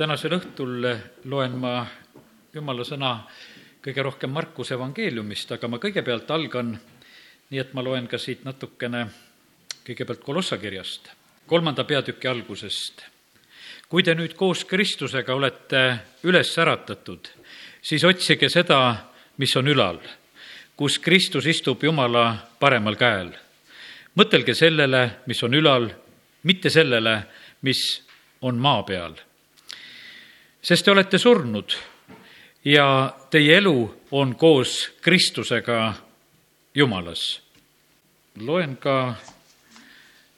tänasel õhtul loen ma jumala sõna kõige rohkem Markuse evangeeliumist, aga ma kõigepealt algan nii, et ma loen ka siit natukene kõigepealt Kolossa kirjast, kolmanda peatüki algusest. kui te nüüd koos Kristusega olete üles äratatud, siis otsige seda, mis on ülal, kus Kristus istub Jumala paremal käel. mõtelge sellele, mis on ülal, mitte sellele, mis on maa peal. Sest te olete surnud ja teie elu on koos Kristusega Jumalas. loen ka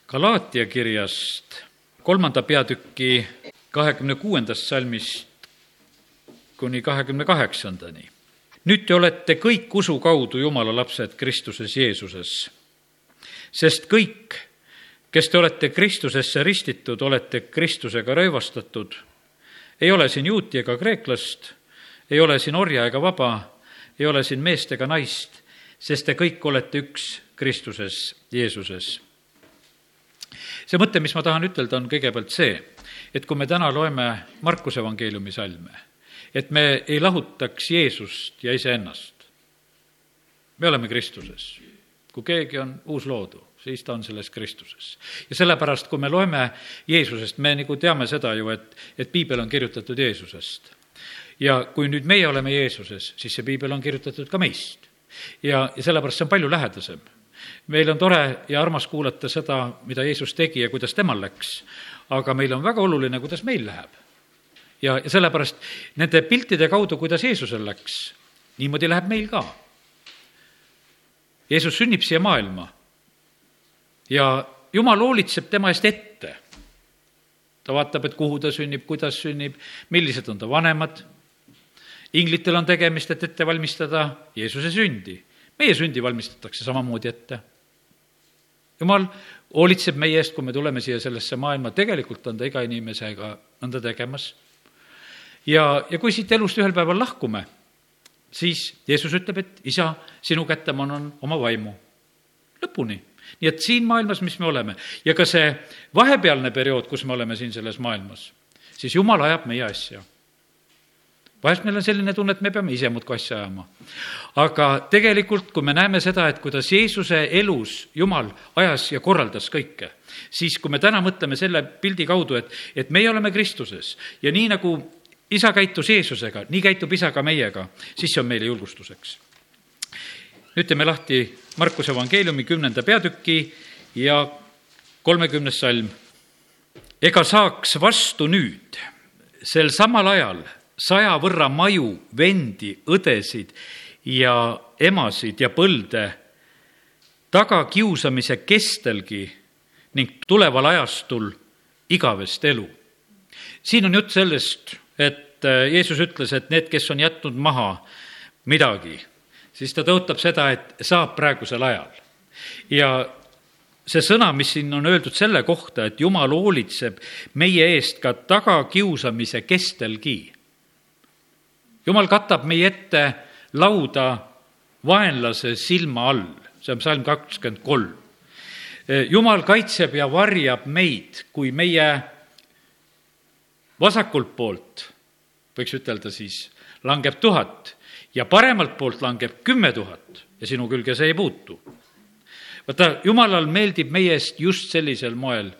Galaatia kirjast kolmanda peatüki kahekümne kuuendast salmist kuni kahekümne kaheksandani. nüüd te olete kõik usu kaudu Jumala lapsed Kristuses Jeesuses, sest kõik, kes te olete Kristusesse ristitud, olete Kristusega röövastatud. Ei ole siin juuti ega kreeklast, ei ole siin orja ega vaba, ei ole siin meest ega naist, sest te kõik olete üks Kristuses Jeesuses. see mõte, mis ma tahan ütelda, on kõigepealt see, et kui me täna loeme Markuse evangeeliumi salme, et me ei lahutaks Jeesust ja iseennast. me oleme Kristuses. Kui keegi on uusloodu, siis ta on selles Kristuses. ja sellepärast, kui me loeme Jeesusest, me nagu teame seda ju, et, et piibel on kirjutatud Jeesusest. ja kui nüüd meie oleme Jeesuses, siis see piibel on kirjutatud ka meist. ja, ja sellepärast see on palju lähedasem. meil on tore ja armas kuulata seda, mida Jeesus tegi ja kuidas temal läks, aga meil on väga oluline, kuidas meil läheb. ja, ja sellepärast nende piltide kaudu, kuidas Jeesusel läks, niimoodi läheb meil ka. Jeesus sünnib siia maailma ja Jumal hoolitseb tema eest ette. ta vaatab, et kuhu ta sünnib, kuidas sünnib, millised on ta vanemad. inglitel on tegemist, et ette valmistada Jeesuse sündi. meie sündi valmistatakse samamoodi ette. Jumal hoolitseb meie eest, kui me tuleme siia sellesse maailma, tegelikult on ta iga inimesega nõnda tegemas. ja, ja kui siit elust ühel päeval lahkume, siis Jeesus ütleb, et isa, sinu kätte ma annan oma vaimu. lõpuni nii et siin maailmas, mis me oleme ja ka see vahepealne periood, kus me oleme siin selles maailmas, siis Jumal ajab meie asja. vahest meil on selline tunne, et me peame ise muudkui asja ajama. aga tegelikult, kui me näeme seda, et kuidas Jeesuse elus Jumal ajas ja korraldas kõike, siis kui me täna mõtleme selle pildi kaudu, et, et meie oleme Kristuses ja nii, nagu isa käitus Jeesusega, nii käitub isa ka meiega, siis see on meile julgustuseks nüüd teeme lahti Markuse evangeeliumi kümnenda peatüki ja kolmekümnes salm. ega saaks vastu nüüd, sel samal ajal saja võrra maju, vendi, õdesid ja emasid ja põlde tagakiusamise kestelgi ning tuleval ajastul igavest elu. siin on jutt sellest, et Jeesus ütles, et need, kes on jätnud maha midagi siis ta tõotab seda, et saab praegusel ajal. ja see sõna, mis siin on öeldud selle kohta, et Jumal hoolitseb meie eest ka tagakiusamise kestelgi. Jumal katab meie ette lauda vaenlase silma all, see on psalm kakskümmend kolm. Jumal kaitseb ja varjab meid, kui meie vasakult poolt, võiks ütelda siis, langeb tuhat ja paremalt poolt langeb kümme tuhat ja sinu külge see ei puutu. vaata, jumalal meeldib meie eest just sellisel moel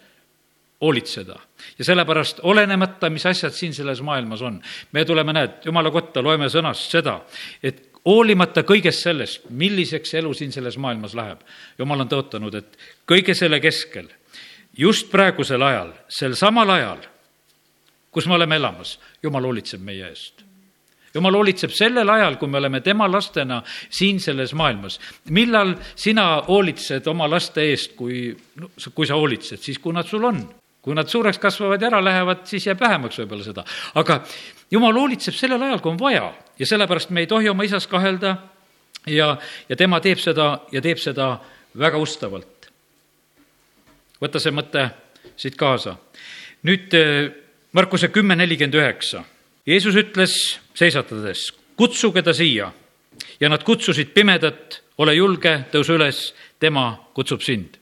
hoolitseda. ja sellepärast, olenemata, mis asjad siin selles maailmas on, me tuleme, näed, jumala kotta, loeme sõnast seda, et hoolimata kõigest sellest, milliseks elu siin selles maailmas läheb, jumal on tõotanud, et kõige selle keskel, just praegusel ajal, sel samal ajal, kus me oleme elamas, jumal hoolitseb meie eest jumal hoolitseb sellel ajal, kui me oleme tema lastena siin selles maailmas. millal sina hoolitsed oma laste eest, kui, kui sa hoolitsed, siis kui nad sul on. kui nad suureks kasvavad ja ära lähevad, siis jääb vähemaks võib-olla seda. aga jumal hoolitseb sellel ajal, kui on vaja ja sellepärast me ei tohi oma isas kahelda ja, ja tema teeb seda ja teeb seda väga ustavalt. võta see mõte siit kaasa. nüüd eh, Markuse kümme nelikümmend üheksa Jeesus ütles seisatades, kutsuge ta siia ja nad kutsusid pimedat, ole julge, tõuse üles, tema kutsub sind.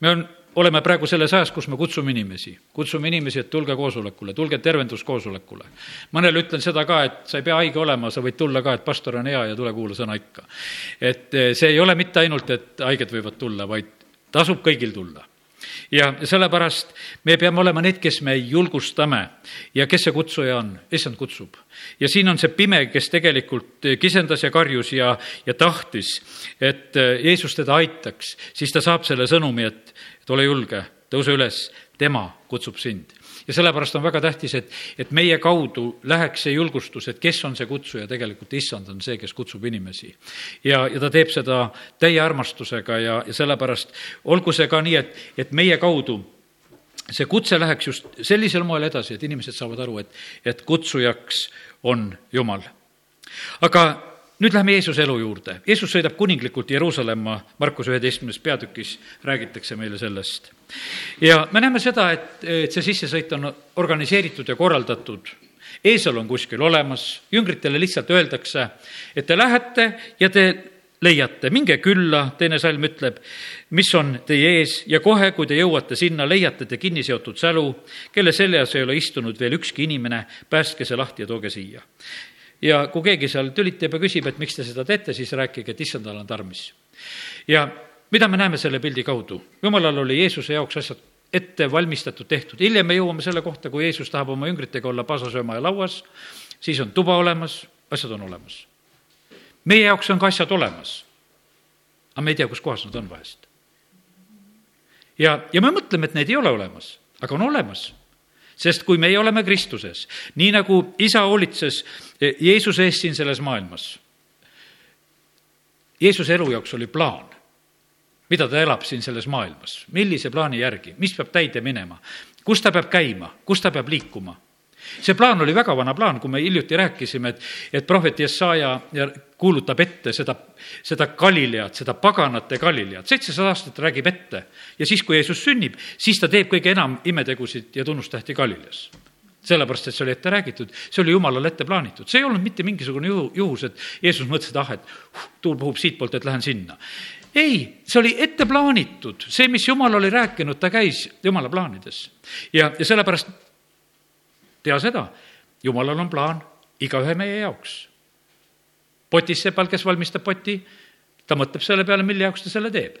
me on oleme praegu selles ajas, kus me kutsume inimesi, kutsume inimesi, et tulge koosolekule, tulge tervenduskoosolekule. mõnele ütlen seda ka, et sa ei pea haige olema, sa võid tulla ka, et pastor on hea ja tule kuula sõna ikka. et eh, see ei ole mitte ainult, et haiged võivad tulla, vaid tasub kõigil tulla ja sellepärast me peame olema need, kes me julgustame. Ja kes see kutsuja on, issand kutsub. ja siin on see pime, kes tegelikult kisendas ja karjus ja, ja tahtis, et Jeesus teda aitaks, siis ta saab selle sõnumi, et, et ole julge, tõuse üles, tema kutsub sind ja sellepärast on väga tähtis, et, et meie kaudu läheks see julgustus, et kes on see kutsuja, tegelikult issand on see, kes kutsub inimesi. ja, ja ta teeb seda täie armastusega ja, ja sellepärast olgu see ka nii, et, et meie kaudu see kutse läheks just sellisel moel edasi, et inimesed saavad aru, et, et kutsujaks on Jumal. aga nüüd läheme Jeesuse elu juurde. Jeesus sõidab kuninglikult Jeruusalemma, Markus üheteistkümnes peatükis räägitakse meile sellest. ja me näeme seda, et, et see sissesõit on organiseeritud ja korraldatud. eesel on kuskil olemas, jüngritele lihtsalt öeldakse, et te lähete ja te leiate, minge külla, teine salm ütleb, mis on teie ees ja kohe, kui te jõuate sinna, leiate te kinniseotud sälu, kelle seljas ei ole istunud veel ükski inimene, päästke see lahti ja tooge siia ja kui keegi seal tülitab ja küsib, et miks te seda teete, siis rääkige, et issandal on tarmis. ja mida me näeme selle pildi kaudu? jumalal oli Jeesuse jaoks asjad ette valmistatud, tehtud. hiljem me jõuame selle kohta, kui Jeesus tahab oma jüngritega olla pasasööma ja lauas, siis on tuba olemas, asjad on olemas. meie jaoks on ka asjad olemas. aga me ei tea, kus kohas nad on vahest. ja, ja me mõtleme, et need ei ole olemas, aga on olemas sest kui meie oleme Kristuses, nii nagu isa hoolitses Jeesuse eest siin selles maailmas, Jeesuse elu jaoks oli plaan, mida ta elab siin selles maailmas, millise plaani järgi, mis peab täide minema, kus ta peab käima, kus ta peab liikuma see plaan oli väga vana plaan, kui me hiljuti rääkisime, et, et prohvet Jesaja kuulutab ette seda, seda Galilead, seda paganate Galilead, seitsesada aastat räägib ette. ja siis, kui Jeesus sünnib, siis ta teeb kõige enam imetegusid ja tunnustähti Galileas sellepärast, et see oli ette räägitud, see oli jumalale ette plaanitud, see ei olnud mitte mingisugune juhu, juhus, et Jeesus mõtles, et ah, et uh, tuul puhub siitpoolt, et lähen sinna. ei, see oli ette plaanitud, see, mis Jumal oli rääkinud, ta käis Jumala plaanides. ja, ja sellepärast tea seda, jumalal on plaan igaühe meie jaoks. potisepal, kes valmistab poti, ta mõtleb selle peale, mille jaoks ta selle teeb.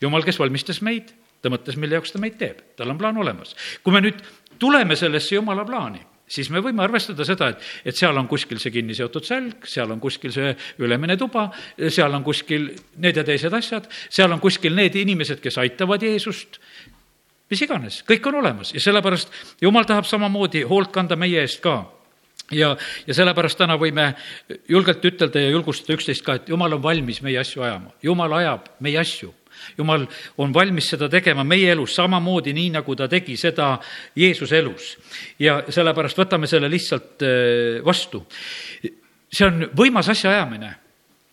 jumal, kes valmistas meid, ta mõtles, mille jaoks ta meid teeb, tal on plaan olemas. kui me nüüd tuleme sellesse jumala plaani, siis me võime arvestada seda, et, et seal on kuskil see kinni seotud sälg, seal on kuskil see ülemine tuba, seal on kuskil need ja teised asjad, seal on kuskil need inimesed, kes aitavad Jeesust, mis iganes, kõik on olemas ja sellepärast jumal tahab samamoodi hoolt kanda meie eest ka ja, ja sellepärast täna võime julgelt ütelda ja julgustada üksteist ka, et jumal on valmis meie asju ajama, jumal ajab meie asju jumal on valmis seda tegema meie elus samamoodi, nii nagu ta tegi seda Jeesuse elus. ja sellepärast võtame selle lihtsalt äh, vastu. see on võimas asjaajamine,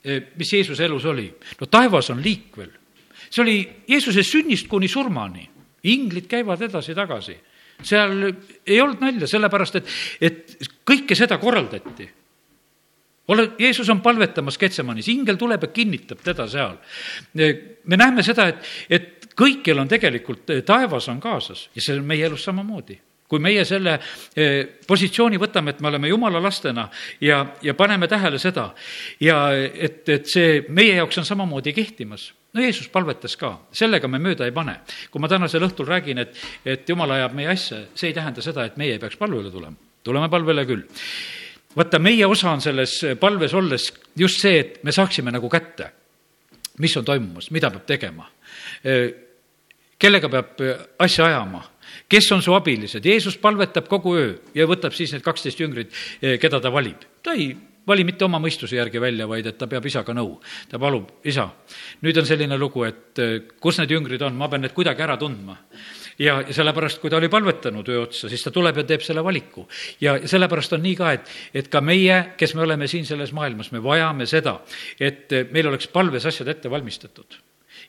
äh, mis Jeesuse elus oli. no taevas on liikvel. see oli Jeesuse sünnist kuni surmani inglid käivad edasi-tagasi. seal ei olnud nalja, sellepärast et, et kõike seda korraldati. ole, Jeesus on palvetamas Ketsemanis, ingel tuleb ja kinnitab teda seal. me näeme seda, et, et kõikjal on tegelikult, taevas on kaasas ja see on meie elus samamoodi kui meie selle eh, positsiooni võtame, et me oleme jumala lastena ja, ja paneme tähele seda ja et, et see meie jaoks on samamoodi kehtimas no Jeesus palvetas ka, sellega me mööda ei pane. kui ma tänasel õhtul räägin, et, et jumal ajab meie asja, see ei tähenda seda, et meie ei peaks palvele tulema. tuleme palvele küll. vaata, meie osa on selles palves olles just see, et me saaksime nagu kätte, mis on toimumas, mida peab tegema, kellega peab asja ajama kes on su abilised, Jeesus palvetab kogu öö ja võtab siis need kaksteist jüngrit, keda ta valib. ta ei vali mitte oma mõistuse järgi välja, vaid et ta peab isaga nõu. ta palub, isa, nüüd on selline lugu, et eh, kus need jüngrid on, ma pean need kuidagi ära tundma ja, sellepärast, kui ta oli palvetanud öö otsa, siis ta tuleb ja teeb selle valiku. ja sellepärast on nii ka, et, et ka meie, kes me oleme siin selles maailmas, me vajame seda, et meil oleks palves asjad ette valmistatud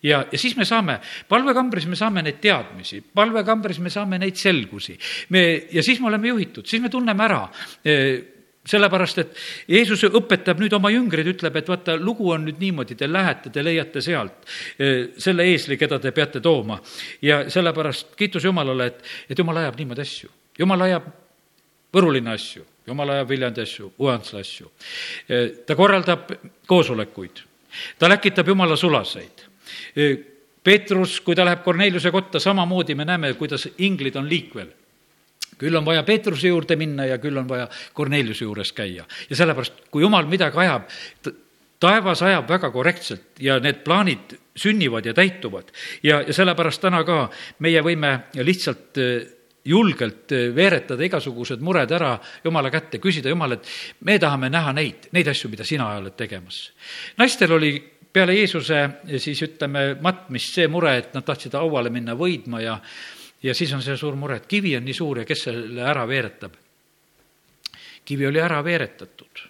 ja, ja siis me saame, palvekambris me saame neid teadmisi, palvekambris me saame neid selgusi. me, ja siis me oleme juhitud, siis me tunneme ära, eh, sellepärast, et Jeesus õpetab nüüd oma jüngreid, ütleb, et vaata, lugu on nüüd niimoodi, te lähete, te leiate sealt eh, selle eesli, keda te peate tooma. ja sellepärast kiitus Jumalale, et, et Jumal ajab niimoodi asju. Jumal ajab Võru linna asju, Jumal ajab Viljandi asju, Ujansla asju. Eh, ta korraldab koosolekuid, ta läkitab Jumala sulaseid. Eh, Peetrus, kui ta läheb Korneliuse kotta, samamoodi me näeme, kuidas inglid on liikvel küll on vaja Peetruse juurde minna ja küll on vaja Korneliuse juures käia. ja sellepärast, kui jumal midagi ajab, taevas ajab väga korrektselt ja need plaanid sünnivad ja täituvad. ja, ja sellepärast täna ka meie võime lihtsalt eh, julgelt eh, veeretada igasugused mured ära Jumala kätte, küsida Jumal, et me tahame näha neid, neid asju, mida sina oled tegemas. naistel oli peale Jeesuse siis ütleme matmist see mure, et nad tahtsid hauale minna võidma ja ja siis on see suur mure, et kivi on nii suur ja kes selle ära veeretab. kivi oli ära veeretatud.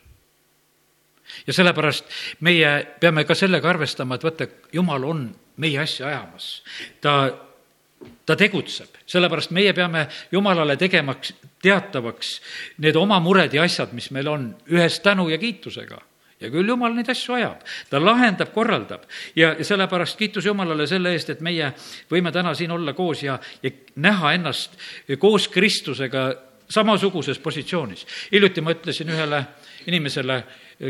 ja sellepärast meie peame ka sellega arvestama, et vaata, Jumal on meie asja ajamas. ta, ta tegutseb, sellepärast meie peame Jumalale tegemaks, teatavaks need oma mured ja asjad, mis meil on, ühes tänu ja kiitusega ja küll Jumal neid asju ajab, ta lahendab, korraldab ja sellepärast kiitus Jumalale selle eest, et meie võime täna siin olla koos ja, ja näha ennast koos Kristusega samasuguses positsioonis. hiljuti ma ütlesin ühele inimesele,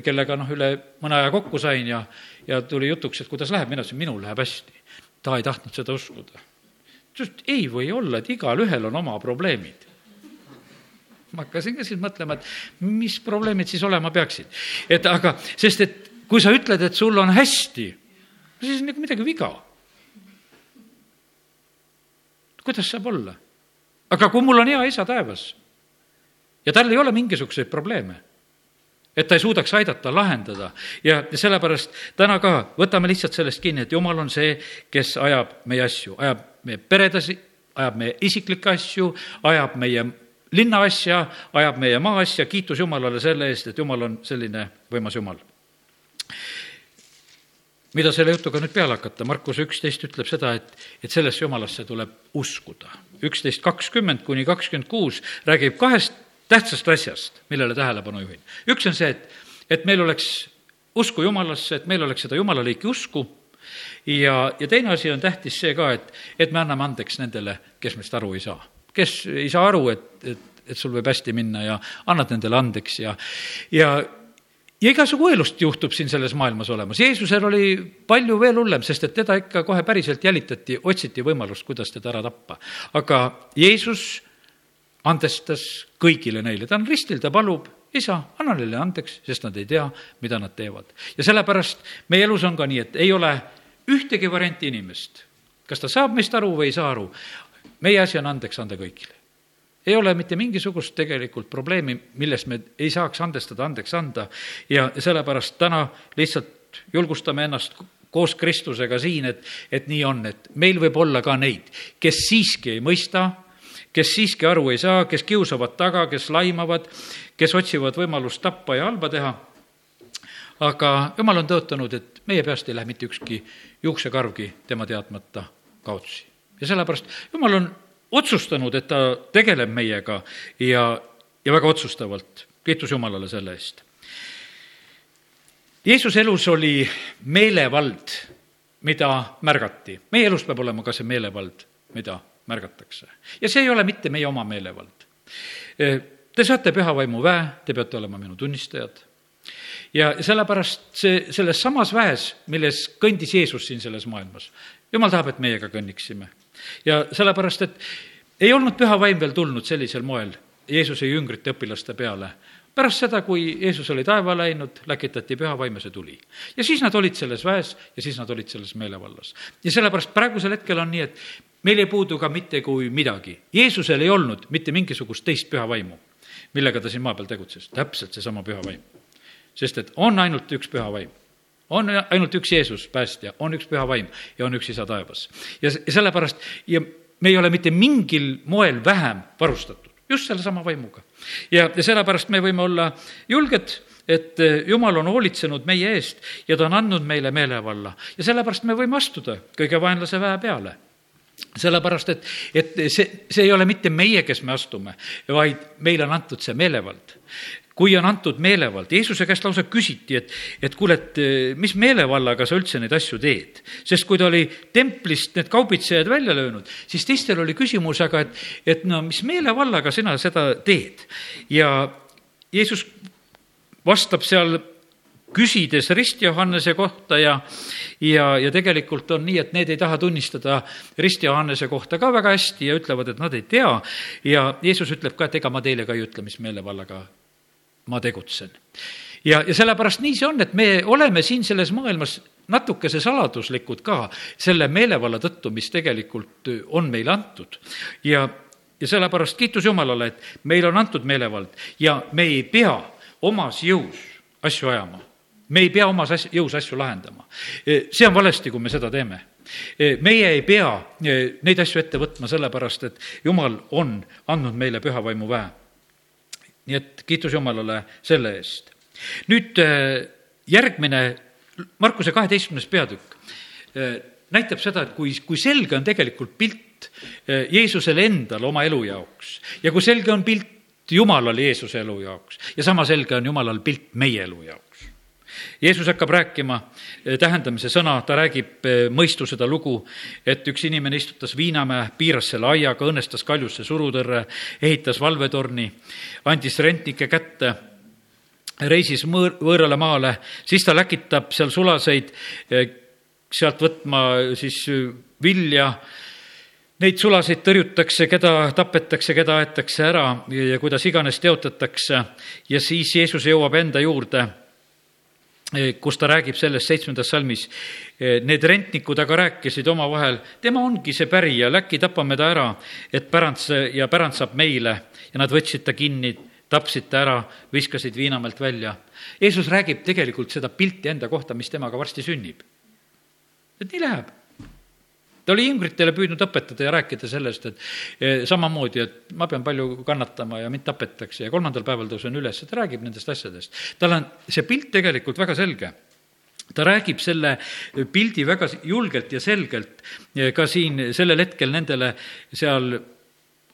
kellega noh, üle mõne aja kokku sain ja, ja tuli jutuks, et kuidas läheb, mina ütlesin, minul läheb hästi. ta ei tahtnud seda uskuda. ta ütles, et ei või olla, et igalühel on oma probleemid ma hakkasin ka siis mõtlema, et mis probleemid siis olema peaksid. et aga, sest et kui sa ütled, et sul on hästi, siis on nagu midagi viga. kuidas saab olla? aga kui mul on hea isa taevas ja tal ei ole mingisuguseid probleeme, et ta ei suudaks aidata, lahendada ja sellepärast täna ka võtame lihtsalt sellest kinni, et jumal on see, kes ajab meie asju, ajab meie peredes, ajab meie isiklikke asju, ajab meie linna asja, ajab meie maa asja, kiitus Jumalale selle eest, et Jumal on selline võimas Jumal. mida selle jutuga nüüd peale hakata, Markuse üksteist ütleb seda, et, et sellesse Jumalasse tuleb uskuda. üksteist kakskümmend kuni kakskümmend kuus räägib kahest tähtsast asjast, millele tähelepanu juhin. üks on see, et, et meil oleks usku Jumalasse, et meil oleks seda Jumala liiki usku ja, ja teine asi on tähtis see ka, et, et me anname andeks nendele, kes meist aru ei saa kes ei saa aru, et, et, et sul võib hästi minna ja annad nendele andeks ja, ja ja igasugu elust juhtub siin selles maailmas olemas. Jeesusel oli palju veel hullem, sest et teda ikka kohe päriselt jälitati, otsiti võimalust, kuidas teda ära tappa. aga Jeesus andestas kõigile neile, ta on ristil, ta palub, isa, anna neile andeks, sest nad ei tea, mida nad teevad. ja sellepärast meie elus on ka nii, et ei ole ühtegi varianti inimest, kas ta saab meist aru või ei saa aru, meie asi on andeks anda kõigile. ei ole mitte mingisugust tegelikult probleemi, millest me ei saaks andestada, andeks anda ja sellepärast täna lihtsalt julgustame ennast koos Kristusega siin, et, et nii on, et meil võib olla ka neid, kes siiski ei mõista, kes siiski aru ei saa, kes kiusavad taga, kes laimavad, kes otsivad võimalust tappa ja halba teha. aga jumal on tõotanud, et meie peast ei lähe mitte ükski juuksekarvgi tema teadmata kaotsi ja sellepärast jumal on otsustanud, et ta tegeleb meiega ja, ja väga otsustavalt. kiitus Jumalale selle eest. Jeesuse elus oli meelevald, mida märgati. meie elus peab olema ka see meelevald, mida märgatakse. ja see ei ole mitte meie oma meelevald. Te saate pühavaimu väe, te peate olema minu tunnistajad ja sellepärast see, selles samas väes, milles kõndis Jeesus siin selles maailmas, jumal tahab, et meiega kõnniksime ja sellepärast, et ei olnud püha vaim veel tulnud sellisel moel Jeesuse jüngrite õpilaste peale. pärast seda, kui Jeesus oli taeva läinud, läkitati püha vaim ja see tuli. ja siis nad olid selles väes ja siis nad olid selles meelevallas. ja sellepärast praegusel hetkel on nii, et meil ei puudu ka mitte kui midagi. Jeesusel ei olnud mitte mingisugust teist püha vaimu, millega ta siin maa peal tegutses, täpselt seesama püha vaim. sest et on ainult üks püha vaim on ainult üks Jeesus, päästja, on üks püha vaim ja on üks isa taevas. ja sellepärast, ja me ei ole mitte mingil moel vähem varustatud, just sellesama vaimuga. ja, ja sellepärast me võime olla julged, et eh, Jumal on hoolitsenud meie eest ja ta on andnud meile meelevalla. Ja sellepärast me võime astuda kõige vaenlase väe peale. Sellepärast, et, et see, see ei ole mitte meie, kes me astume, vaid meile on antud see meelevald kui on antud meelevald, Jeesuse käest lausa küsiti, et, et kuule, et eh, mis meelevallaga sa üldse neid asju teed. sest kui ta oli templist need kaubitsejad välja löönud, siis teistel oli küsimus, aga et, et no mis meelevallaga sina seda teed. ja Jeesus vastab seal küsides Rist Johannese kohta ja, ja, ja tegelikult on nii, et need ei taha tunnistada Rist Johannese kohta ka väga hästi ja ütlevad, et nad ei tea. ja Jeesus ütleb ka, et ega ma teile ka ei ütle, mis meelevallaga ma tegutsen. ja, ja sellepärast nii see on, et me oleme siin selles maailmas natukese saladuslikud ka selle meelevalla tõttu, mis tegelikult on meile antud. ja, ja sellepärast kiitus Jumalale, et meile on antud meelevald ja me ei pea omas jõus asju ajama me ei pea omas as-, jõus asju lahendama. E, see on valesti, kui me seda teeme. E, meie ei pea e, neid asju ette võtma, sellepärast et Jumal on andnud meile püha vaimu väe. Nii et kiitus Jumalale selle eest. nüüd järgmine, Markuse kaheteistkümnes peatükk näitab seda, et kui, kui selge on tegelikult pilt Jeesusele endale oma elu jaoks ja kui selge on pilt Jumalal Jeesuse elu jaoks ja sama selge on Jumalal pilt meie elu jaoks. Jeesus hakkab rääkima eh, tähendamise sõna, ta räägib eh, mõistu seda lugu, et üks inimene istutas Viinamäe, piiras selle aiaga, õnnestas kaljusse surutõrre, ehitas valvetorni, andis rentnike kätte, reisis mõõr, võõrale maale, siis ta läkitab seal sulaseid eh, sealt võtma siis vilja, neid sulasid tõrjutakse, keda tapetakse, keda aetakse ära ja kuidas iganes teotatakse. Ja siis Jeesus jõuab enda juurde kus ta räägib sellest seitsmendas salmis. Eh, need rentnikud aga rääkisid omavahel, tema ongi see pärija, äkki tapame ta ära, et pärand ja pärand saab meile ja nad võtsid ta kinni, tapsid ta ära, viskasid Viinamäelt välja. Jeesus räägib tegelikult seda pilti enda kohta, mis temaga varsti sünnib. et nii läheb ta oli ingritele püüdnud õpetada ja rääkida sellest, et eh, samamoodi, et ma pean palju kannatama ja mind tapetakse ja kolmandal päeval tõusen üles, ta räägib nendest asjadest. tal on see pilt tegelikult väga selge ta räägib selle pildi väga julgelt ja selgelt eh, ka siin sellel hetkel nendele seal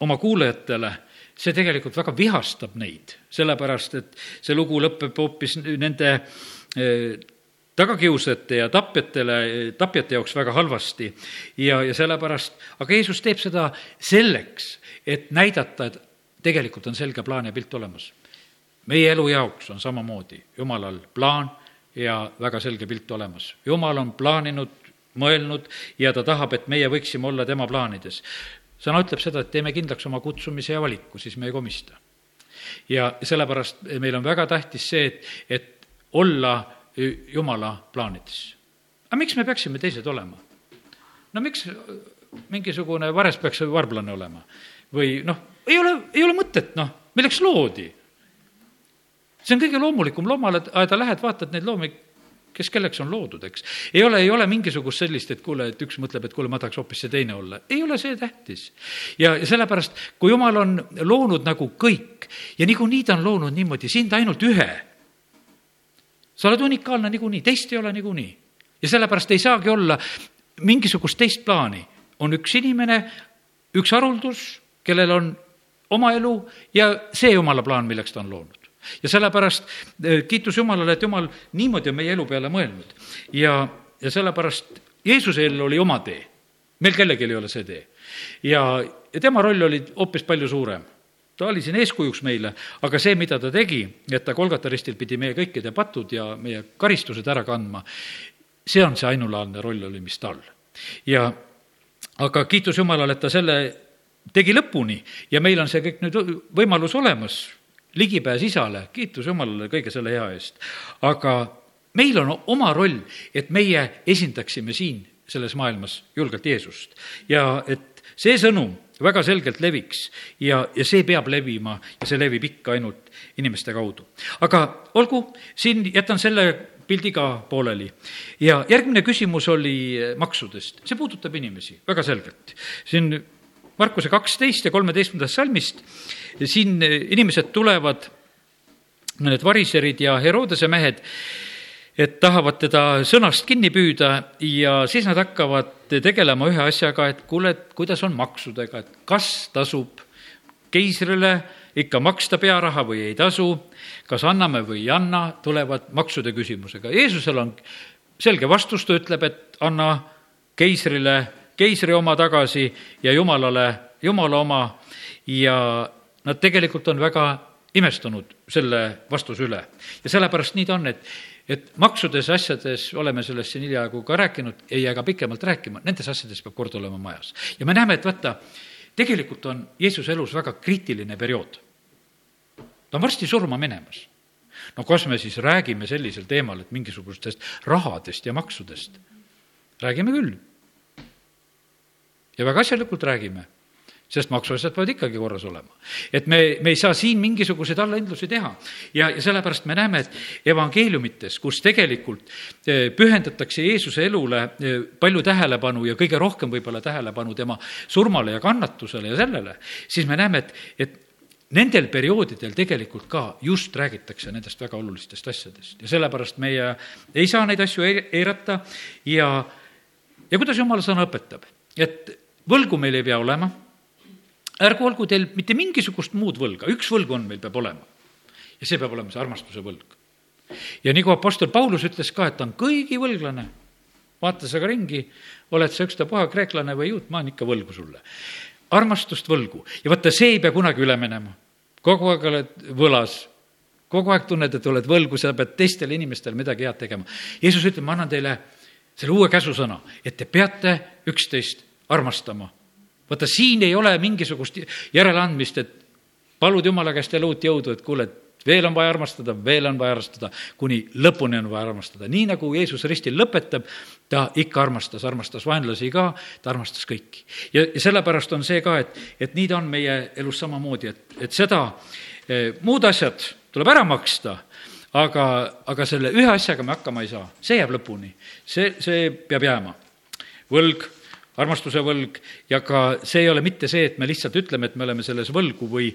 oma kuulajatele, see tegelikult väga vihastab neid, sellepärast et see lugu lõpeb hoopis nende eh, tagakiusajate ja tapjatele, tapjate jaoks väga halvasti. ja, ja sellepärast, aga Jeesus teeb seda selleks, et näidata, et tegelikult on selge plaan ja pilt olemas. meie elu jaoks on samamoodi Jumalal plaan ja väga selge pilt olemas. Jumal on plaaninud, mõelnud ja ta tahab, et meie võiksime olla tema plaanides. sõna ütleb seda, et teeme kindlaks oma kutsumise ja valiku, siis me ei komista. ja sellepärast meil on väga tähtis see, et, et olla jumala plaanides. aga miks me peaksime teised olema? no miks mingisugune vares peaks varblane olema? või noh, ei ole, ei ole mõtet, noh, milleks loodi? see on kõige loomulikum, loomaaeda lähed, vaatad neid loomi, kes kelleks on loodud, eks. ei ole, ei ole mingisugust sellist, et kuule, et üks mõtleb, et kuule, ma tahaks hoopis see teine olla. ei ole see tähtis. ja, ja sellepärast, kui jumal on loonud nagu kõik ja niikuinii ta on loonud niimoodi sind ainult ühe sa oled unikaalne niikuinii, teist ei ole niikuinii. ja sellepärast ei saagi olla mingisugust teist plaani. on üks inimene, üks haruldus, kellel on oma elu ja see jumala plaan, milleks ta on loonud. ja sellepärast eh, kiitus Jumalale, et Jumal niimoodi on meie elu peale mõelnud. ja, ja sellepärast Jeesusel oli oma tee. meil kellelgi ei ole see tee. ja, ja tema roll oli hoopis palju suurem ta oli siin eeskujuks meile, aga see, mida ta tegi, et ta Kolgata ristil pidi meie kõikide patud ja meie karistused ära kandma, see on see ainulaadne roll oli, mis tal. ja aga kiitus Jumalale, et ta selle tegi lõpuni ja meil on see kõik nüüd võimalus olemas, ligipääs isale, kiitus Jumalale kõige selle hea eest. aga meil on oma roll, et meie esindaksime siin selles maailmas julgelt Jeesust ja et see sõnum väga selgelt leviks ja, ja see peab levima ja see levib ikka ainult inimeste kaudu. aga olgu, siin jätan selle pildi ka pooleli. ja järgmine küsimus oli maksudest, see puudutab inimesi väga selgelt. siin Markuse kaksteist ja kolmeteistkümnendast salmist, siin inimesed tulevad, need variserid ja Herodese mehed, et tahavad teda sõnast kinni püüda ja siis nad hakkavad tegelema ühe asjaga, et kuule, et kuidas on maksudega, et kas tasub keisrile ikka maksta pearaha või ei tasu, kas anname või ei anna, tulevad maksude küsimusega. Jeesusel on selge vastus, ta ütleb, et anna keisrile keisri oma tagasi ja jumalale jumala oma ja nad tegelikult on väga imestunud selle vastuse üle. ja sellepärast nii ta on, et, et maksudes asjades, oleme sellest siin hiljaaegu ka rääkinud, ei jää ka pikemalt rääkima, nendes asjades peab kord olema majas. ja me näeme, et vaata, tegelikult on Jeesuse elus väga kriitiline periood. ta on varsti surma minemas. no kas me siis räägime sellisel teemal, et mingisugustest rahadest ja maksudest? räägime küll. ja väga asjalikult räägime sest maksuasjad peavad ikkagi korras olema. et me, me ei saa siin mingisuguseid allahindlusi teha. ja, ja sellepärast me näeme, et evangeeliumites, kus tegelikult eh, pühendatakse Jeesuse elule eh, palju tähelepanu ja kõige rohkem võib-olla tähelepanu tema surmale ja kannatusele ja sellele, siis me näeme, et, et nendel perioodidel tegelikult ka just räägitakse nendest väga olulistest asjadest ja sellepärast meie ei saa neid asju eirata ja, ja kuidas jumala sõna õpetab, et võlgu meil ei pea olema ärgu olgu teil mitte mingisugust muud võlga, üks võlg on, meil peab olema. ja see peab olema see armastuse võlg. ja nagu Apostel Paulus ütles ka, et ta on kõigi võlglane. vaata sa ka ringi, oled sa ükstapuha kreeklane või juut, ma olen ikka võlgu sulle. armastust võlgu ja vaata, see ei pea kunagi üle minema. kogu aeg oled võlas, kogu aeg tunned, et oled võlgu, sa pead teistele inimestele midagi head tegema. Jeesus ütleb, ma annan teile selle uue käsusõna, et te peate üksteist armastama vaata, siin ei ole mingisugust järeleandmist, et palud Jumala käest jälle uut jõudu, et kuule, veel on vaja armastada, veel on vaja armastada, kuni lõpuni on vaja armastada. nii nagu Jeesus ristil lõpetab, ta ikka armastas, armastas vaenlasi ka, ta armastas kõiki. ja, ja sellepärast on see ka, et, et nii ta on meie elus samamoodi, et, et seda eh,, muud asjad tuleb ära maksta, aga, aga selle ühe asjaga me hakkama ei saa, see jääb lõpuni. see, see peab jääma. võlg armastuse võlg ja ka see ei ole mitte see, et me lihtsalt ütleme, et me oleme selles võlgu või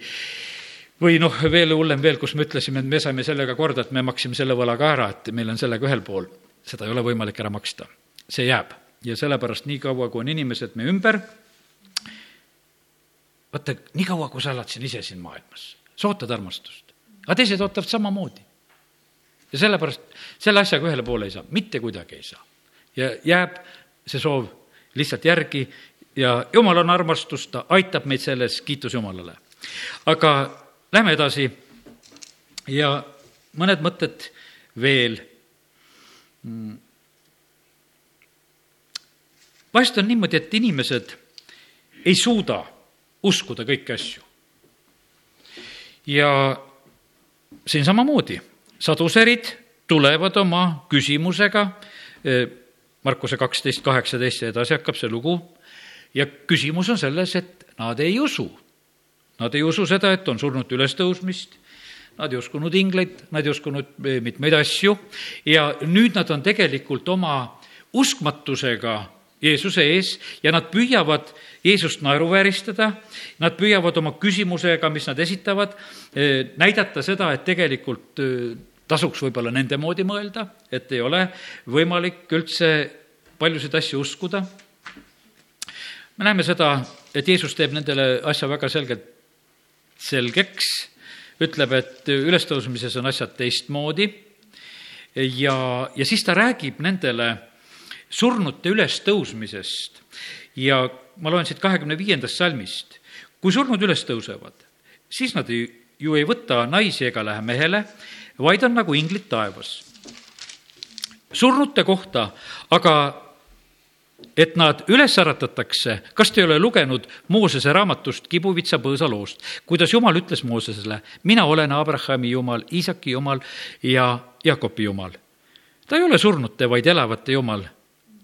või noh, veel hullem veel, kus me ütlesime, et me saime sellega korda, et me maksime selle võla ka ära, et meil on sellega ühel pool. seda ei ole võimalik ära maksta. see jääb ja sellepärast niikaua, kui on inimesed meie ümber, vaata, niikaua, kui sa elad siin ise siin maailmas, sa ootad armastust, aga teised ootavad samamoodi. ja sellepärast selle asjaga ühele poole ei saa, mitte kuidagi ei saa. ja jääb see soov lihtsalt järgi ja jumal on armastus, ta aitab meid selles, kiitus Jumalale. aga lähme edasi ja mõned mõtted veel. vahest on niimoodi, et inimesed ei suuda uskuda kõiki asju. ja siin samamoodi, saduserid tulevad oma küsimusega Markuse kaksteist, kaheksateist ja edasi hakkab see lugu. Ja küsimus on selles, et nad ei usu. Nad ei usu seda, et on surnute ülestõusmist, nad ei uskunud ingleid, nad ei uskunud eh, mitmeid asju. Ja nüüd nad on tegelikult oma uskmatusega Jeesuse ees ja nad püüavad Jeesust naeruvääristada, nad püüavad oma küsimusega, mis nad esitavad, eh, näidata seda, et tegelikult eh, tasuks võib-olla nende moodi mõelda, et ei ole võimalik üldse paljusid asju uskuda. me näeme seda, et Jeesus teeb nendele asja väga selgelt selgeks, ütleb, et ülestõusmises on asjad teistmoodi ja, ja siis ta räägib nendele surnute ülestõusmisest ja ma loen siit kahekümne viiendast salmist. kui surnud üles tõusevad, siis nad ei, ju ei võta naisi ega lähe mehele, vaid on nagu inglid taevas. surnute kohta aga et nad üles äratatakse, kas te ei ole lugenud Moosese raamatust Kibuvitsa põõsa loost, kuidas Jumal ütles Moosesele, mina olen Abrahami Jumal, Iisaki Jumal ja Jaakobi Jumal. ta ei ole surnute, vaid elavate Jumal,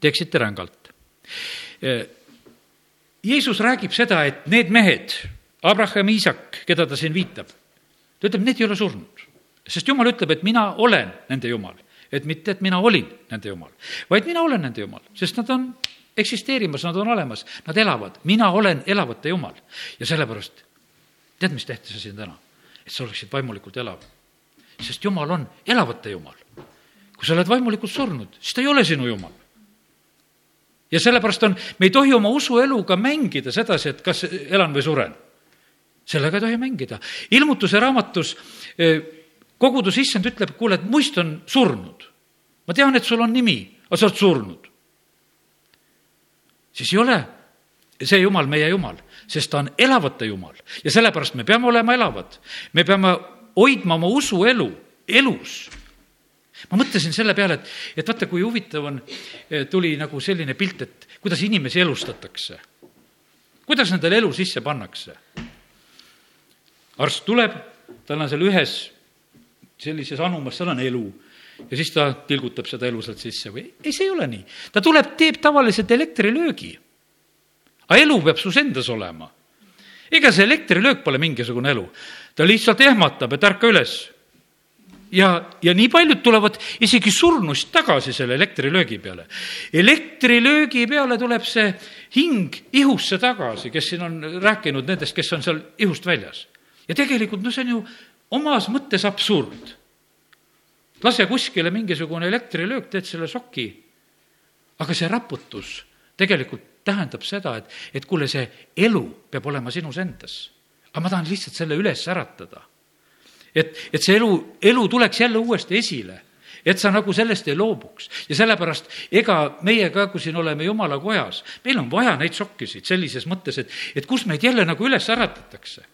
teeksite rängalt. Jeesus räägib seda, et need mehed, Abraham, Iisak, keda ta siin viitab, ta ütleb, need ei ole surnud sest jumal ütleb, et mina olen nende jumal. et mitte, et mina olin nende jumal, vaid mina olen nende jumal, sest nad on eksisteerimas, nad on olemas, nad elavad, mina olen elavate jumal. ja sellepärast, tead, mis tehti sa siin täna? et sa oleksid vaimulikult elav. sest jumal on elavate jumal. kui sa oled vaimulikult surnud, siis ta ei ole sinu jumal. ja sellepärast on, me ei tohi oma usueluga mängida sedasi, et kas elan või suren. sellega ei tohi mängida. ilmutuse raamatus eh, kogudus issand ütleb, kuule, et muist on surnud. ma tean, et sul on nimi, aga sa oled surnud. siis ei ole see jumal meie jumal, sest ta on elavate jumal ja sellepärast me peame olema elavad. me peame hoidma oma usuelu elus ma mõtlesin selle peale, et, et vaata, kui huvitav on, tuli nagu selline pilt, et kuidas inimesi elustatakse. kuidas nendele elu sisse pannakse? arst tuleb, tal on seal ühes sellises anumas, seal on elu ja siis ta tilgutab seda elu sealt sisse või ei, see ei ole nii. ta tuleb, teeb tavaliselt elektrilöögi. aga elu peab sus endas olema. ega see elektrilöök pole mingisugune elu. ta lihtsalt ehmatab, et ärka üles ja, ja nii paljud tulevad isegi surnust tagasi selle elektrilöögi peale. elektrilöögi peale tuleb see hing ihusse tagasi, kes siin on rääkinud nendest, kes on seal ihust väljas. ja tegelikult no see on ju omas mõttes absurd. lase kuskile mingisugune elektrilöök, teed selle šoki. aga see raputus tegelikult tähendab seda, et, et kuule, see elu peab olema sinus endas. aga ma tahan lihtsalt selle üles äratada et, et see elu, elu tuleks jälle uuesti esile et sa nagu sellest ei loobuks. ja sellepärast ega meie ka, kui siin oleme jumala kojas, meil on vaja neid šokkisid sellises mõttes, et, et kus meid jälle nagu üles äratatakse.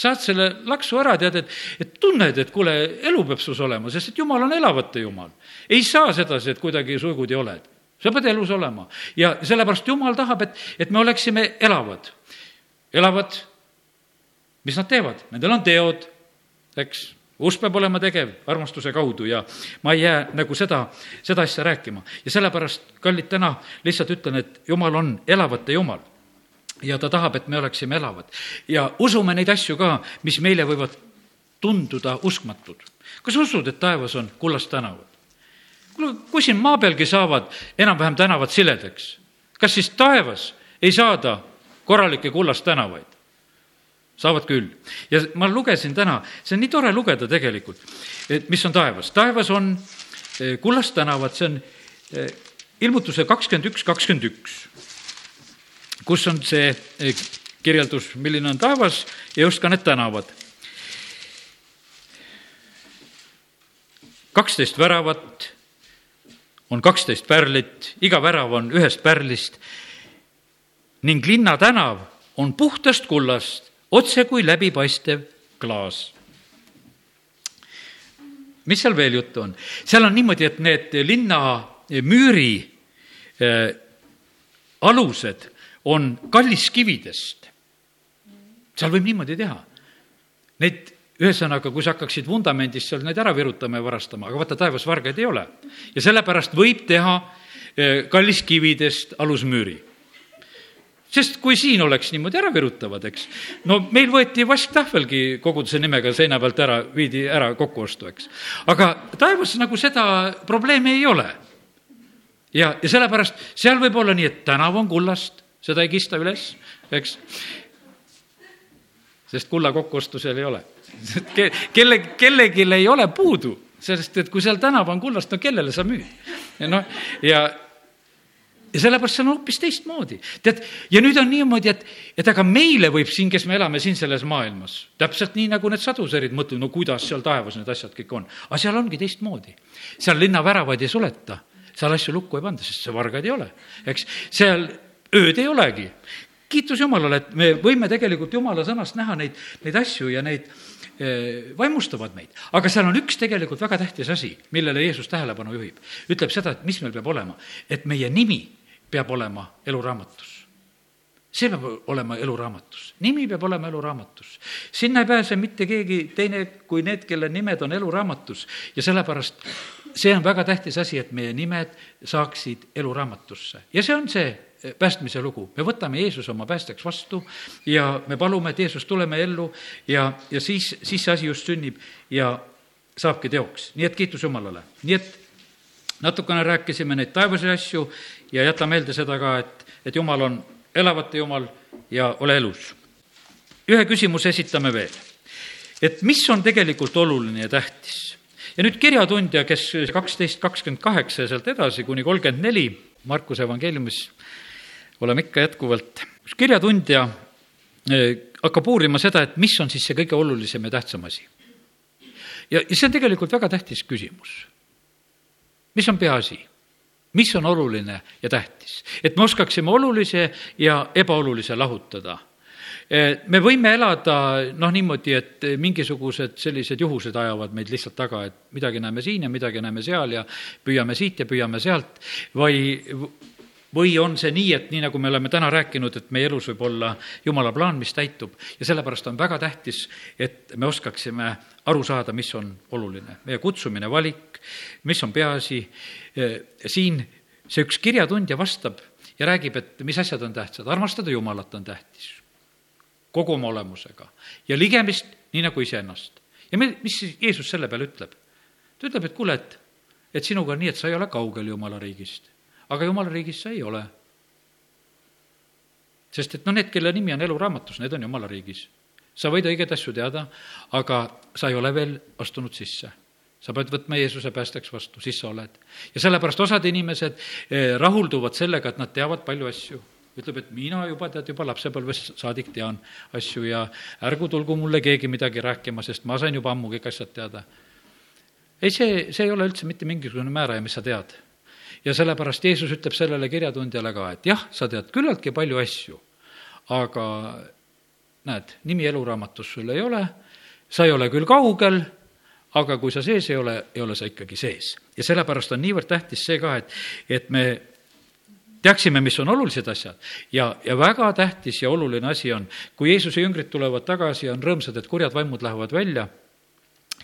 Saad selle laksu ära, tead, et, et tunned, et kuule, elu peab sus olema, sest et jumal on elavate jumal. ei saa sedasi, et kuidagi suigudi oled. sa pead elus olema ja sellepärast jumal tahab, et, et me oleksime elavad. elavad, mis nad teevad? Nendel on teod eks, usk peab olema tegev armastuse kaudu ja ma ei jää nagu seda, seda asja rääkima. ja sellepärast, kallid, täna lihtsalt ütlen, et Jumal on elavate Jumal ja ta tahab, et me oleksime elavad. ja usume neid asju ka, mis meile võivad tunduda uskmatud. kas usud, et taevas on kullast tänavad? kuule, kui siin maa pealgi saavad enam-vähem tänavad siledaks, kas siis taevas ei saada korralikke kullast tänavaid? saavad küll. ja ma lugesin täna, see on nii tore lugeda tegelikult, et mis on taevas. taevas on eh, kullast tänavad, see on eh, ilmutuse kakskümmend üks, kakskümmend üks, kus on see eh, kirjeldus, milline on taevas ja just ka need tänavad. kaksteist väravat on kaksteist pärlit, iga värav on ühest pärlist ning linna tänav on puhtast kullast otse kui läbipaistev klaas. mis seal veel juttu on? seal on niimoodi, et need linna müüri äh, alused on kalliskividest. seal võib niimoodi teha. Neid ühesõnaga, kui sa hakkaksid vundamendist seal neid ära virutama ja varastama, aga vaata, taevas vargaid ei ole. ja sellepärast võib teha äh, kalliskividest alusmüüri sest kui siin oleks niimoodi ära virutavad, eks, no meil võeti vasktahvelgi koguduse nimega seina pealt ära, viidi ära kokkuostu, eks. aga taevas nagu seda probleemi ei ole. ja, ja sellepärast seal võib olla nii, et tänav on kullast, seda ei kista üles, eks. sest kulla kokkuostu seal ei ole. kelle, kellelgi ei ole puudu, sellest, et kui seal tänav on kullast, no kellele sa müüd? noh, ja ja sellepärast see on hoopis teistmoodi. tead, ja nüüd on niimoodi, et, et aga meile võib siin, kes me elame siin selles maailmas, täpselt nii, nagu need saduserid mõtlevad, no kuidas seal taevas need asjad kõik on. aga seal ongi teistmoodi. seal linna väravaid ei suleta, seal asju lukku ei panda, sest see vargaid ei ole, eks. seal ööd ei olegi. kiitus Jumalale, et me võime tegelikult Jumala sõnast näha neid, neid asju ja neid eh, vaimustavad meid. aga seal on üks tegelikult väga tähtis asi, millele Jeesus tähelepanu juhib. ütleb seda, et mis meil peab olema, et meie nimi peab olema eluraamatus. see peab olema eluraamatus, nimi peab olema eluraamatus. sinna ei pääse mitte keegi teine kui need, kelle nimed on eluraamatus ja sellepärast see on väga tähtis asi, et meie nimed saaksid eluraamatusse ja see on see päästmise lugu. me võtame Jeesuse oma päästjaks vastu ja me palume, et Jeesus, tule meie ellu ja, ja siis, siis see asi just sünnib ja saabki teoks. nii et kiitus Jumalale. nii et natukene rääkisime neid taevase asju ja jäta meelde seda ka, et, et Jumal on elavate Jumal ja ole elus. ühe küsimuse esitame veel. et mis on tegelikult oluline ja tähtis? ja nüüd kirjatundja, kes kaksteist, kakskümmend kaheksa ja sealt edasi kuni kolmkümmend neli Markuse evangeeliumis oleme ikka jätkuvalt, kus kirjatundja eh, hakkab uurima seda, et mis on siis see kõige olulisem ja tähtsam asi. ja, ja see on tegelikult väga tähtis küsimus. mis on peaasi? mis on oluline ja tähtis? et me oskaksime olulise ja ebaolulise lahutada Eh, me võime elada noh, niimoodi, et mingisugused sellised juhused ajavad meid lihtsalt taga, et midagi näeme siin ja midagi näeme seal ja püüame siit ja püüame sealt või või on see nii, et nii, nagu me oleme täna rääkinud, et meie elus võib olla jumala plaan, mis täitub ja sellepärast on väga tähtis, et me oskaksime aru saada, mis on oluline. meie kutsumine, valik, mis on peaasi, eh, siin see üks kirjatundja vastab ja räägib, et mis asjad on tähtsad, armastada Jumalat on tähtis kogu oma olemusega ja ligemist nii nagu iseennast. ja me, mis Jeesus selle peale ütleb? ta ütleb, et kuule, et, et sinuga on nii, et sa ei ole kaugel Jumala riigist. Aga Jumala riigis sa ei ole. sest et noh, need, kelle nimi on eluraamatus, need on Jumala riigis. sa võid õigeid asju teada, aga sa ei ole veel astunud sisse sa pead võtma Jeesuse päästjaks vastu, siis sa oled. ja sellepärast osad inimesed eh, rahulduvad sellega, et nad teavad palju asju ütleb, et mina juba, tead, juba lapsepõlvest saadik tean asju ja ärgu tulgu mulle keegi midagi rääkima, sest ma sain juba ammu kõik asjad teada. ei, see, see ei ole üldse mitte mingisugune määraja, mis sa tead. Ja sellepärast Jeesus ütleb sellele kirjatundjale ka, et jah, sa tead küllaltki palju asju, aga näed, nimi eluraamatus sul ei ole, sa ei ole küll kaugel, aga kui sa sees ei ole, ei ole sa ikkagi sees. ja sellepärast on niivõrd tähtis see ka, et, et me teaksime, mis on olulised asjad ja, ja väga tähtis ja oluline asi on, kui Jeesuse jüngrid tulevad tagasi ja on rõõmsad, et kurjad vaimud lähevad välja,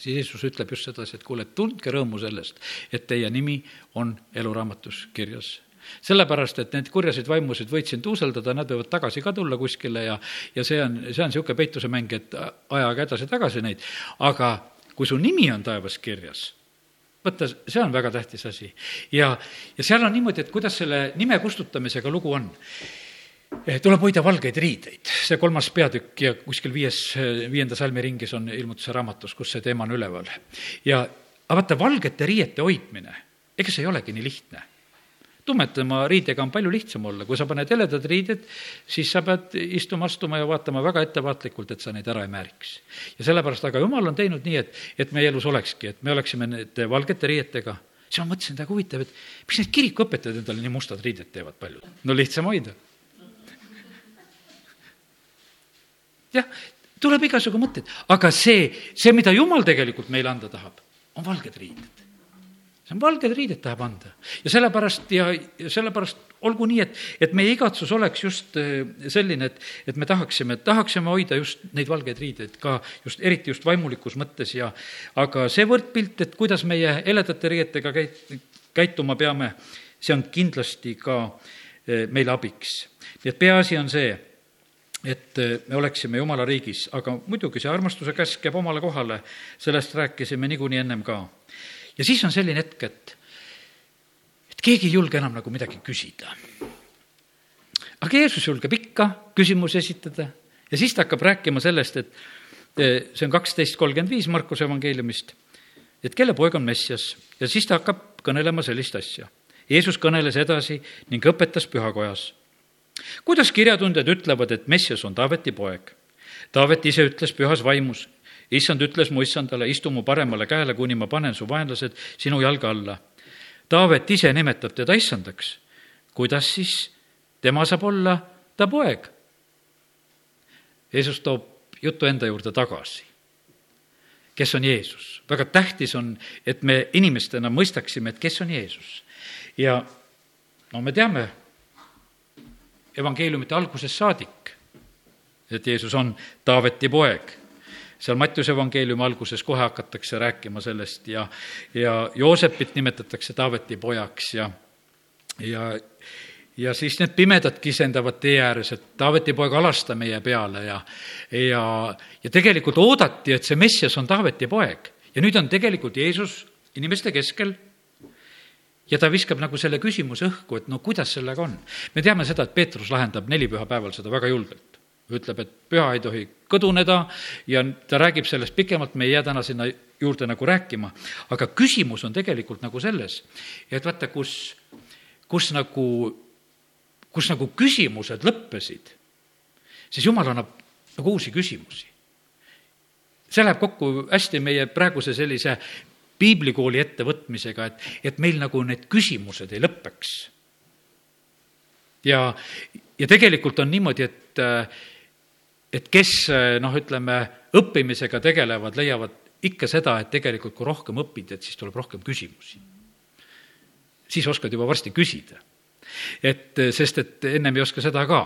siis Jeesus ütleb just sedasi, et kuule, tundke rõõmu sellest, et teie nimi on eluraamatus kirjas. Sellepärast, et neid kurjasid vaimusid võid siin tuuseldada, nad võivad tagasi ka tulla kuskile ja, ja see on, see on niisugune peituse mäng, et ajaga edasi-tagasi neid, aga kui su nimi on taevas kirjas vaata, see on väga tähtis asi. ja, ja seal on niimoodi, et kuidas selle nime kustutamisega lugu on tuleb hoida valgeid riideid, see kolmas peatükk ja kuskil viies, viienda salmi ringis on ilmutuse raamatus, kus see teema on üleval. ja, aga vaata, valgete riiete hoidmine, ega see ei olegi nii lihtne tumedama riidega on palju lihtsam olla, kui sa paned heledad riided, siis sa pead istuma, astuma ja vaatama väga ettevaatlikult, et sa neid ära ei määriks. ja sellepärast, aga jumal on teinud nii, et, et meie elus olekski, et me oleksime nende valgete riietega. siis ma mõtlesin, et väga huvitav, et miks need kirikuõpetajad endale nii mustad riided teevad paljud? no lihtsam hoida. Jah, tuleb igasugu mõtteid, aga see, see, mida jumal tegelikult meile anda tahab, on valged riided see on valged riided tahab anda. ja sellepärast ja, ja sellepärast olgu nii, et, et meie igatsus oleks just eh, selline, et, et me tahaksime, tahaksime hoida just neid valgeid riideid ka just, eriti just vaimulikus mõttes ja aga see võrdpilt, et kuidas meie heledate riietega käit-, käituma peame, see on kindlasti ka eh, meile abiks. nii et peaasi on see, et eh, me oleksime Jumala riigis, aga muidugi see armastuse käsk jääb omale kohale, sellest rääkisime niikuinii ennem ka ja siis on selline hetk, et, et keegi ei julge enam nagu midagi küsida. aga Jeesus julgeb ikka küsimusi esitada ja siis ta hakkab rääkima sellest, et eh, see on kaksteist kolmkümmend viis Markuse evangeeliumist, et kelle poeg on Messias ja siis ta hakkab kõnelema sellist asja. Jeesus kõneles edasi ning õpetas pühakojas. Kuidas kirjatundjad ütlevad, et Messias on Taaveti poeg? Taavet ise ütles pühas vaimus issand ütles mu issandale, istu mu paremale käele, kuni ma panen su vaenlased sinu jalge alla. Taavet ise nimetab teda issandaks. kuidas siis tema saab olla ta poeg? Jeesus toob jutu enda juurde tagasi. kes on Jeesus? väga tähtis on, et me inimestena mõistaksime, et kes on Jeesus. ja no me teame evangeeliumite algusest saadik, et Jeesus on Taaveti poeg. Seal Mattiuse evangeeliumi alguses kohe hakatakse rääkima sellest ja, ja Joosepit nimetatakse Taaveti pojaks ja, ja, ja siis need pimedad kisendavad tee ääres, et Taaveti poeg, alasta meie peale ja, ja, ja tegelikult oodati, et see Messias on Taaveti poeg. Ja nüüd on tegelikult Jeesus inimeste keskel ja ta viskab nagu selle küsimuse õhku, et no kuidas sellega on. me teame seda, et Peetrus lahendab nelipühapäeval seda väga julgelt ütleb, et püha ei tohi kõduneda ja ta räägib sellest pikemalt, me ei jää täna sinna juurde nagu rääkima. aga küsimus on tegelikult nagu selles, et vaata, kus, kus nagu, kus nagu küsimused lõppesid, siis jumal annab nagu uusi küsimusi. see läheb kokku hästi meie praeguse sellise piiblikooli ettevõtmisega, et, et meil nagu need küsimused ei lõpeks. ja, ja tegelikult on niimoodi, et, et kes noh, ütleme, õppimisega tegelevad, leiavad ikka seda, et tegelikult kui rohkem õpid, et siis tuleb rohkem küsimusi. siis oskad juba varsti küsida et sest, et ennem ei oska seda ka.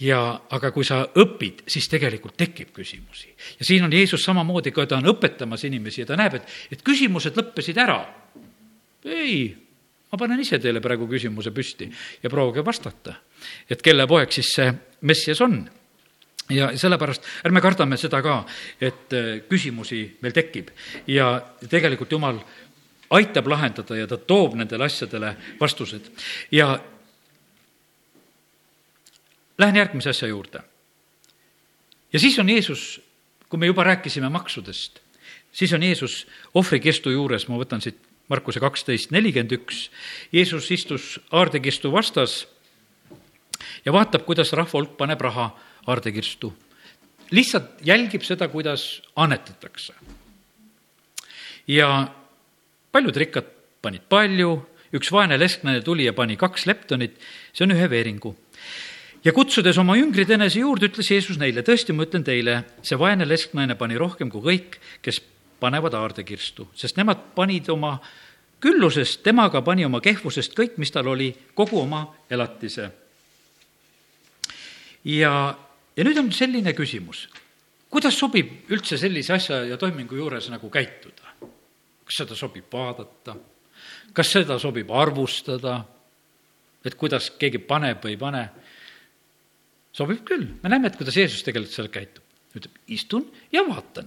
ja, aga kui sa õpid, siis tegelikult tekib küsimusi. ja siin on Jeesus samamoodi, kui ta on õpetamas inimesi ja ta näeb, et, et küsimused lõppesid ära. ei, ma panen ise teile praegu küsimuse püsti ja proovige vastata, et kelle poeg siis see Messias on ja sellepärast ärme kardame seda ka, et äh, küsimusi meil tekib ja tegelikult Jumal aitab lahendada ja ta toob nendele asjadele vastused. ja Lähen järgmise asja juurde. ja siis on Jeesus, kui me juba rääkisime maksudest, siis on Jeesus ohvrikistu juures, ma võtan siit Markuse kaksteist nelikümmend üks, Jeesus istus aardekistu vastas ja vaatab, kuidas rahva hulk paneb raha aardekirstu. lihtsalt jälgib seda, kuidas annetatakse. ja paljud rikkad panid palju, üks vaene lesklane tuli ja pani kaks leptonit, see on ühe veeringu ja kutsudes oma jüngrid enese juurde, ütles Jeesus neile, tõesti, ma ütlen teile, see vaene lesknaine pani rohkem kui kõik, kes panevad aardekirstu, sest nemad panid oma küllusest, temaga pani oma kehvusest kõik, mis tal oli, kogu oma elatise. ja, ja nüüd on selline küsimus, kuidas sobib üldse sellise asja ja toimingu juures nagu käituda? kas seda sobib vaadata? kas seda sobib arvustada? et kuidas keegi paneb või ei pane? Sobib küll, me näeme, et kuidas Jeesus tegelikult seal käitub. ütleb, istun ja vaatan,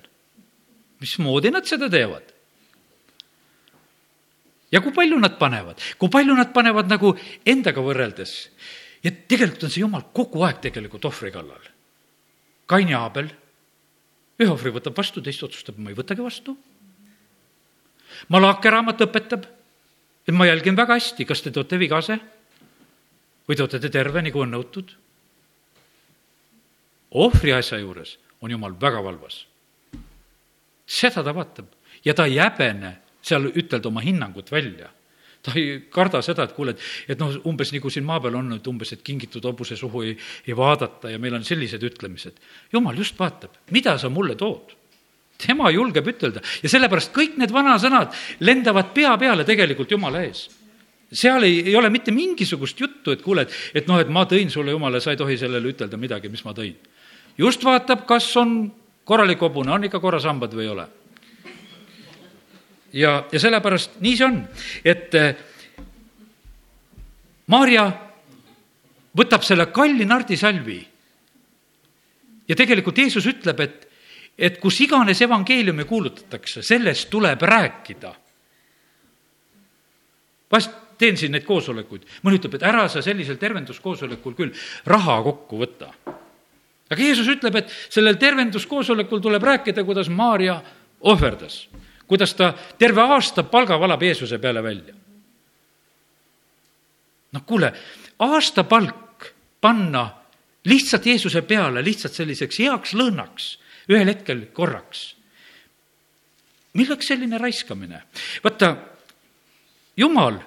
mismoodi nad seda teevad. ja kui palju nad panevad, kui palju nad panevad nagu endaga võrreldes. ja tegelikult on see jumal kogu aeg tegelikult ohvri kallal. Kain ja Aabel, ühe ohvri võtab vastu, teist otsustab, ma ei võtagi vastu. Malachi raamat õpetab, et ma jälgin väga hästi, kas te toote vigase või te terve, nagu on nõutud ohvri asja juures on jumal väga valvas. seda ta vaatab ja ta ei häbene seal ütelda oma hinnangut välja ta ei karda seda, et kuule, et, et noh, umbes nagu siin maa peal on, et umbes, et kingitud hobuse suhu ei, ei vaadata ja meil on sellised ütlemised. jumal just vaatab, mida sa mulle tood. tema julgeb ütelda ja sellepärast kõik need vanasõnad lendavad pea peale tegelikult jumala ees. seal ei, ei ole mitte mingisugust juttu, et kuule, et, et noh, et ma tõin sulle, jumala, sa ei tohi sellele ütelda midagi, mis ma tõin just vaatab, kas on korralik hobune, on ikka korras hambad või ei ole. ja, ja sellepärast nii see on, et eh, Maarja võtab selle kalli nardisalvi ja tegelikult Jeesus ütleb, et, et kus iganes evangeeliumi kuulutatakse, sellest tuleb rääkida. vast teen siin neid koosolekuid, mõni ütleb, et ära sa sellisel tervenduskoosolekul küll raha kokku võta aga Jeesus ütleb, et sellel tervenduskoosolekul tuleb rääkida, kuidas Maarja ohverdas, kuidas ta terve aasta palga valab Jeesuse peale välja. noh, kuule, aastapalk panna lihtsalt Jeesuse peale, lihtsalt selliseks heaks lõhnaks, ühel hetkel korraks. milleks selline raiskamine? vaata, Jumal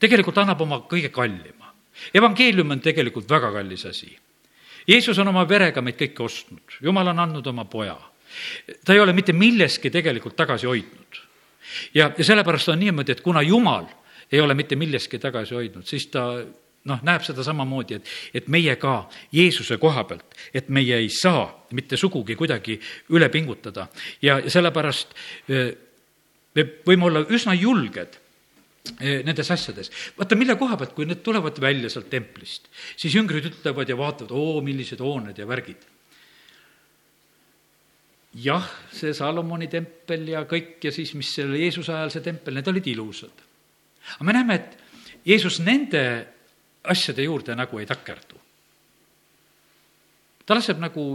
tegelikult annab oma kõige kallima. evangeelium on tegelikult väga kallis asi Jeesus on oma verega meid kõiki ostnud, Jumal on andnud oma poja. ta ei ole mitte milleski tegelikult tagasi hoidnud. ja, ja sellepärast on niimoodi, et kuna Jumal ei ole mitte milleski tagasi hoidnud, siis ta noh, näeb seda samamoodi, et, et meie ka Jeesuse koha pealt, et meie ei saa mitte sugugi kuidagi üle pingutada ja, sellepärast eh, me võime olla üsna julged nendes asjades. vaata, mille koha pealt, kui need tulevad välja sealt templist, siis jüngrid ütlevad ja vaatavad, oo, millised hooned ja värgid. jah, see Salomoni tempel ja kõik ja siis, mis selle Jeesuse ajal see tempel, need olid ilusad. aga me näeme, et Jeesus nende asjade juurde nagu ei takerdu. ta laseb nagu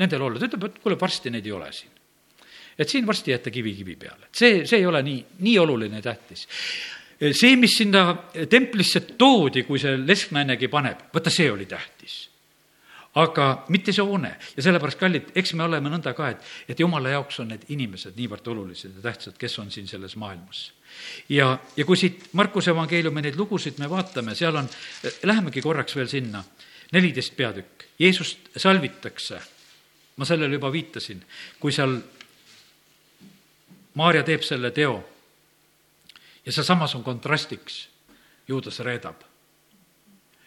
nendel olla, ta ütleb, et kuule, varsti neid ei ole siin. et siin varsti ei jäeta kivi kivi peale, et see, see ei ole nii, nii oluline ja tähtis. See, mis sinna templisse toodi, kui see lesknainegi paneb, vaata, see oli tähtis. Aga mitte see hoone. Ja sellepärast, kallid, eks me oleme nõnda ka, et, et jumala jaoks on need inimesed niivõrd olulised ja tähtsad, kes on siin selles maailmas. ja, ja kui siit Markuse evangeeliumi neid lugusid me vaatame, seal on, lähemegi korraks veel sinna, neliteist peatükk, Jeesust salvitakse, ma sellele juba viitasin, kui seal Maarja teeb selle teo ja sealsamas on kontrastiks, juudas reedab.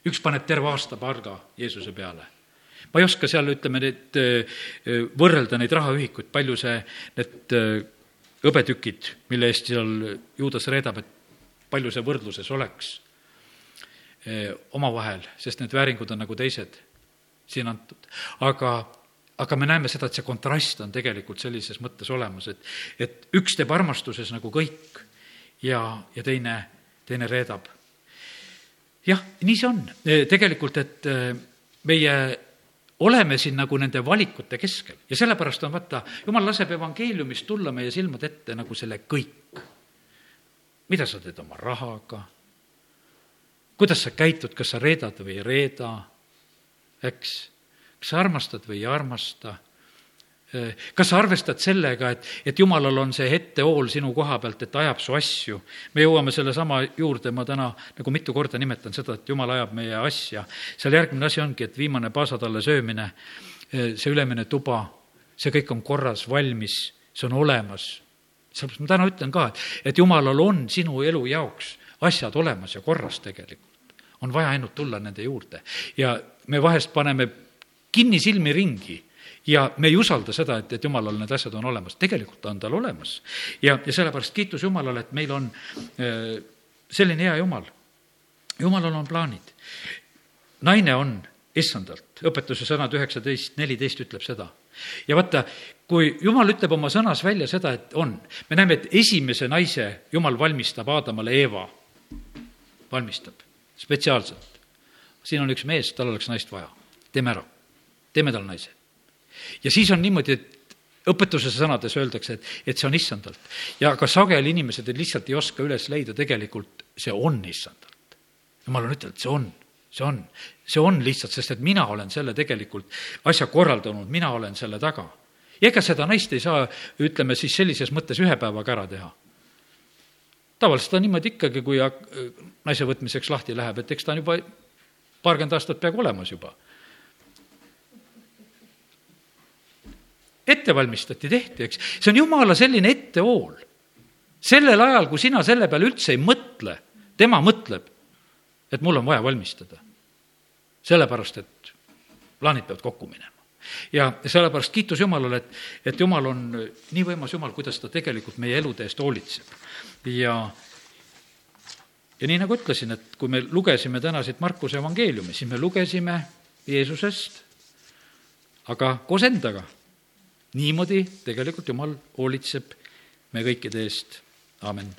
üks paneb terve aasta palga Jeesuse peale ma ei oska seal, ütleme, neid, võrrelda neid rahaühikuid, palju see, need hõbetükid, mille eest seal juudas reedab, et palju see võrdluses oleks omavahel, sest need vääringud on nagu teised siin antud. aga, aga me näeme seda, et see kontrast on tegelikult sellises mõttes olemas, et, et üks teeb armastuses nagu kõik ja, ja teine, teine reedab. jah, nii see on. Tegelikult, et meie oleme siin nagu nende valikute keskel. Ja sellepärast on vaata, jumal laseb evangeeliumist tulla meie silmade ette nagu selle kõik. mida sa teed oma rahaga, kuidas sa käitud, kas sa reedad või ei reeda, eks, kas sa armastad või ei armasta kas sa arvestad sellega, et, et jumalal on see ettehool sinu koha pealt, et ajab su asju? me jõuame sellesama juurde, ma täna nagu mitu korda nimetan seda, et jumal ajab meie asja. seal järgmine asi ongi, et viimane paasatalle söömine, see ülemine tuba, see kõik on korras, valmis, see on olemas. sellepärast ma täna ütlen ka, et, et jumalal on sinu elu jaoks asjad olemas ja korras tegelikult. on vaja ainult tulla nende juurde ja me vahest paneme kinni silmi ringi ja me ei usalda seda, et, et jumalal need asjad on olemas, tegelikult on tal olemas. ja, ja sellepärast kiitus Jumalale, et meil on äh, selline hea Jumal. Jumalal on plaanid. naine on issandalt, õpetuse sõnad üheksateist, neliteist ütleb seda. ja vaata, kui Jumal ütleb oma sõnas välja seda, et on, me näeme, et esimese naise Jumal valmistab Aadamale Eeva, valmistab spetsiaalselt. siin on üks mees, tal oleks naist vaja, teeme ära, teeme talle naise ja siis on niimoodi, et õpetuse sõnades öeldakse, et, et see on issandalt. ja ka sageli inimesed lihtsalt ei oska üles leida, tegelikult see on issandalt. jumal on ütelnud, see on, see on, see on lihtsalt, sest et mina olen selle tegelikult asja korraldanud, mina olen selle taga. ja ega seda naist ei saa, ütleme siis sellises mõttes ühe päevaga ära teha tavaliselt on niimoodi ikkagi, kui naise võtmiseks lahti läheb, et eks ta on juba paarkümmend aastat peaaegu olemas juba ette valmistati, tehti, eks. see on jumala selline ettehool. sellel ajal, kui sina selle peale üldse ei mõtle, tema mõtleb, et mul on vaja valmistada. sellepärast, et plaanid peavad kokku minema. ja sellepärast kiitus Jumalale, et, et Jumal on nii võimas Jumal, kuidas ta tegelikult meie elude eest hoolitseb. ja ja nii nagu ütlesin, et kui me lugesime täna siit Markuse evangeeliumi, siis me lugesime Jeesusest, aga koos endaga niimoodi tegelikult Jumal hoolitseb me kõikide eest, aamen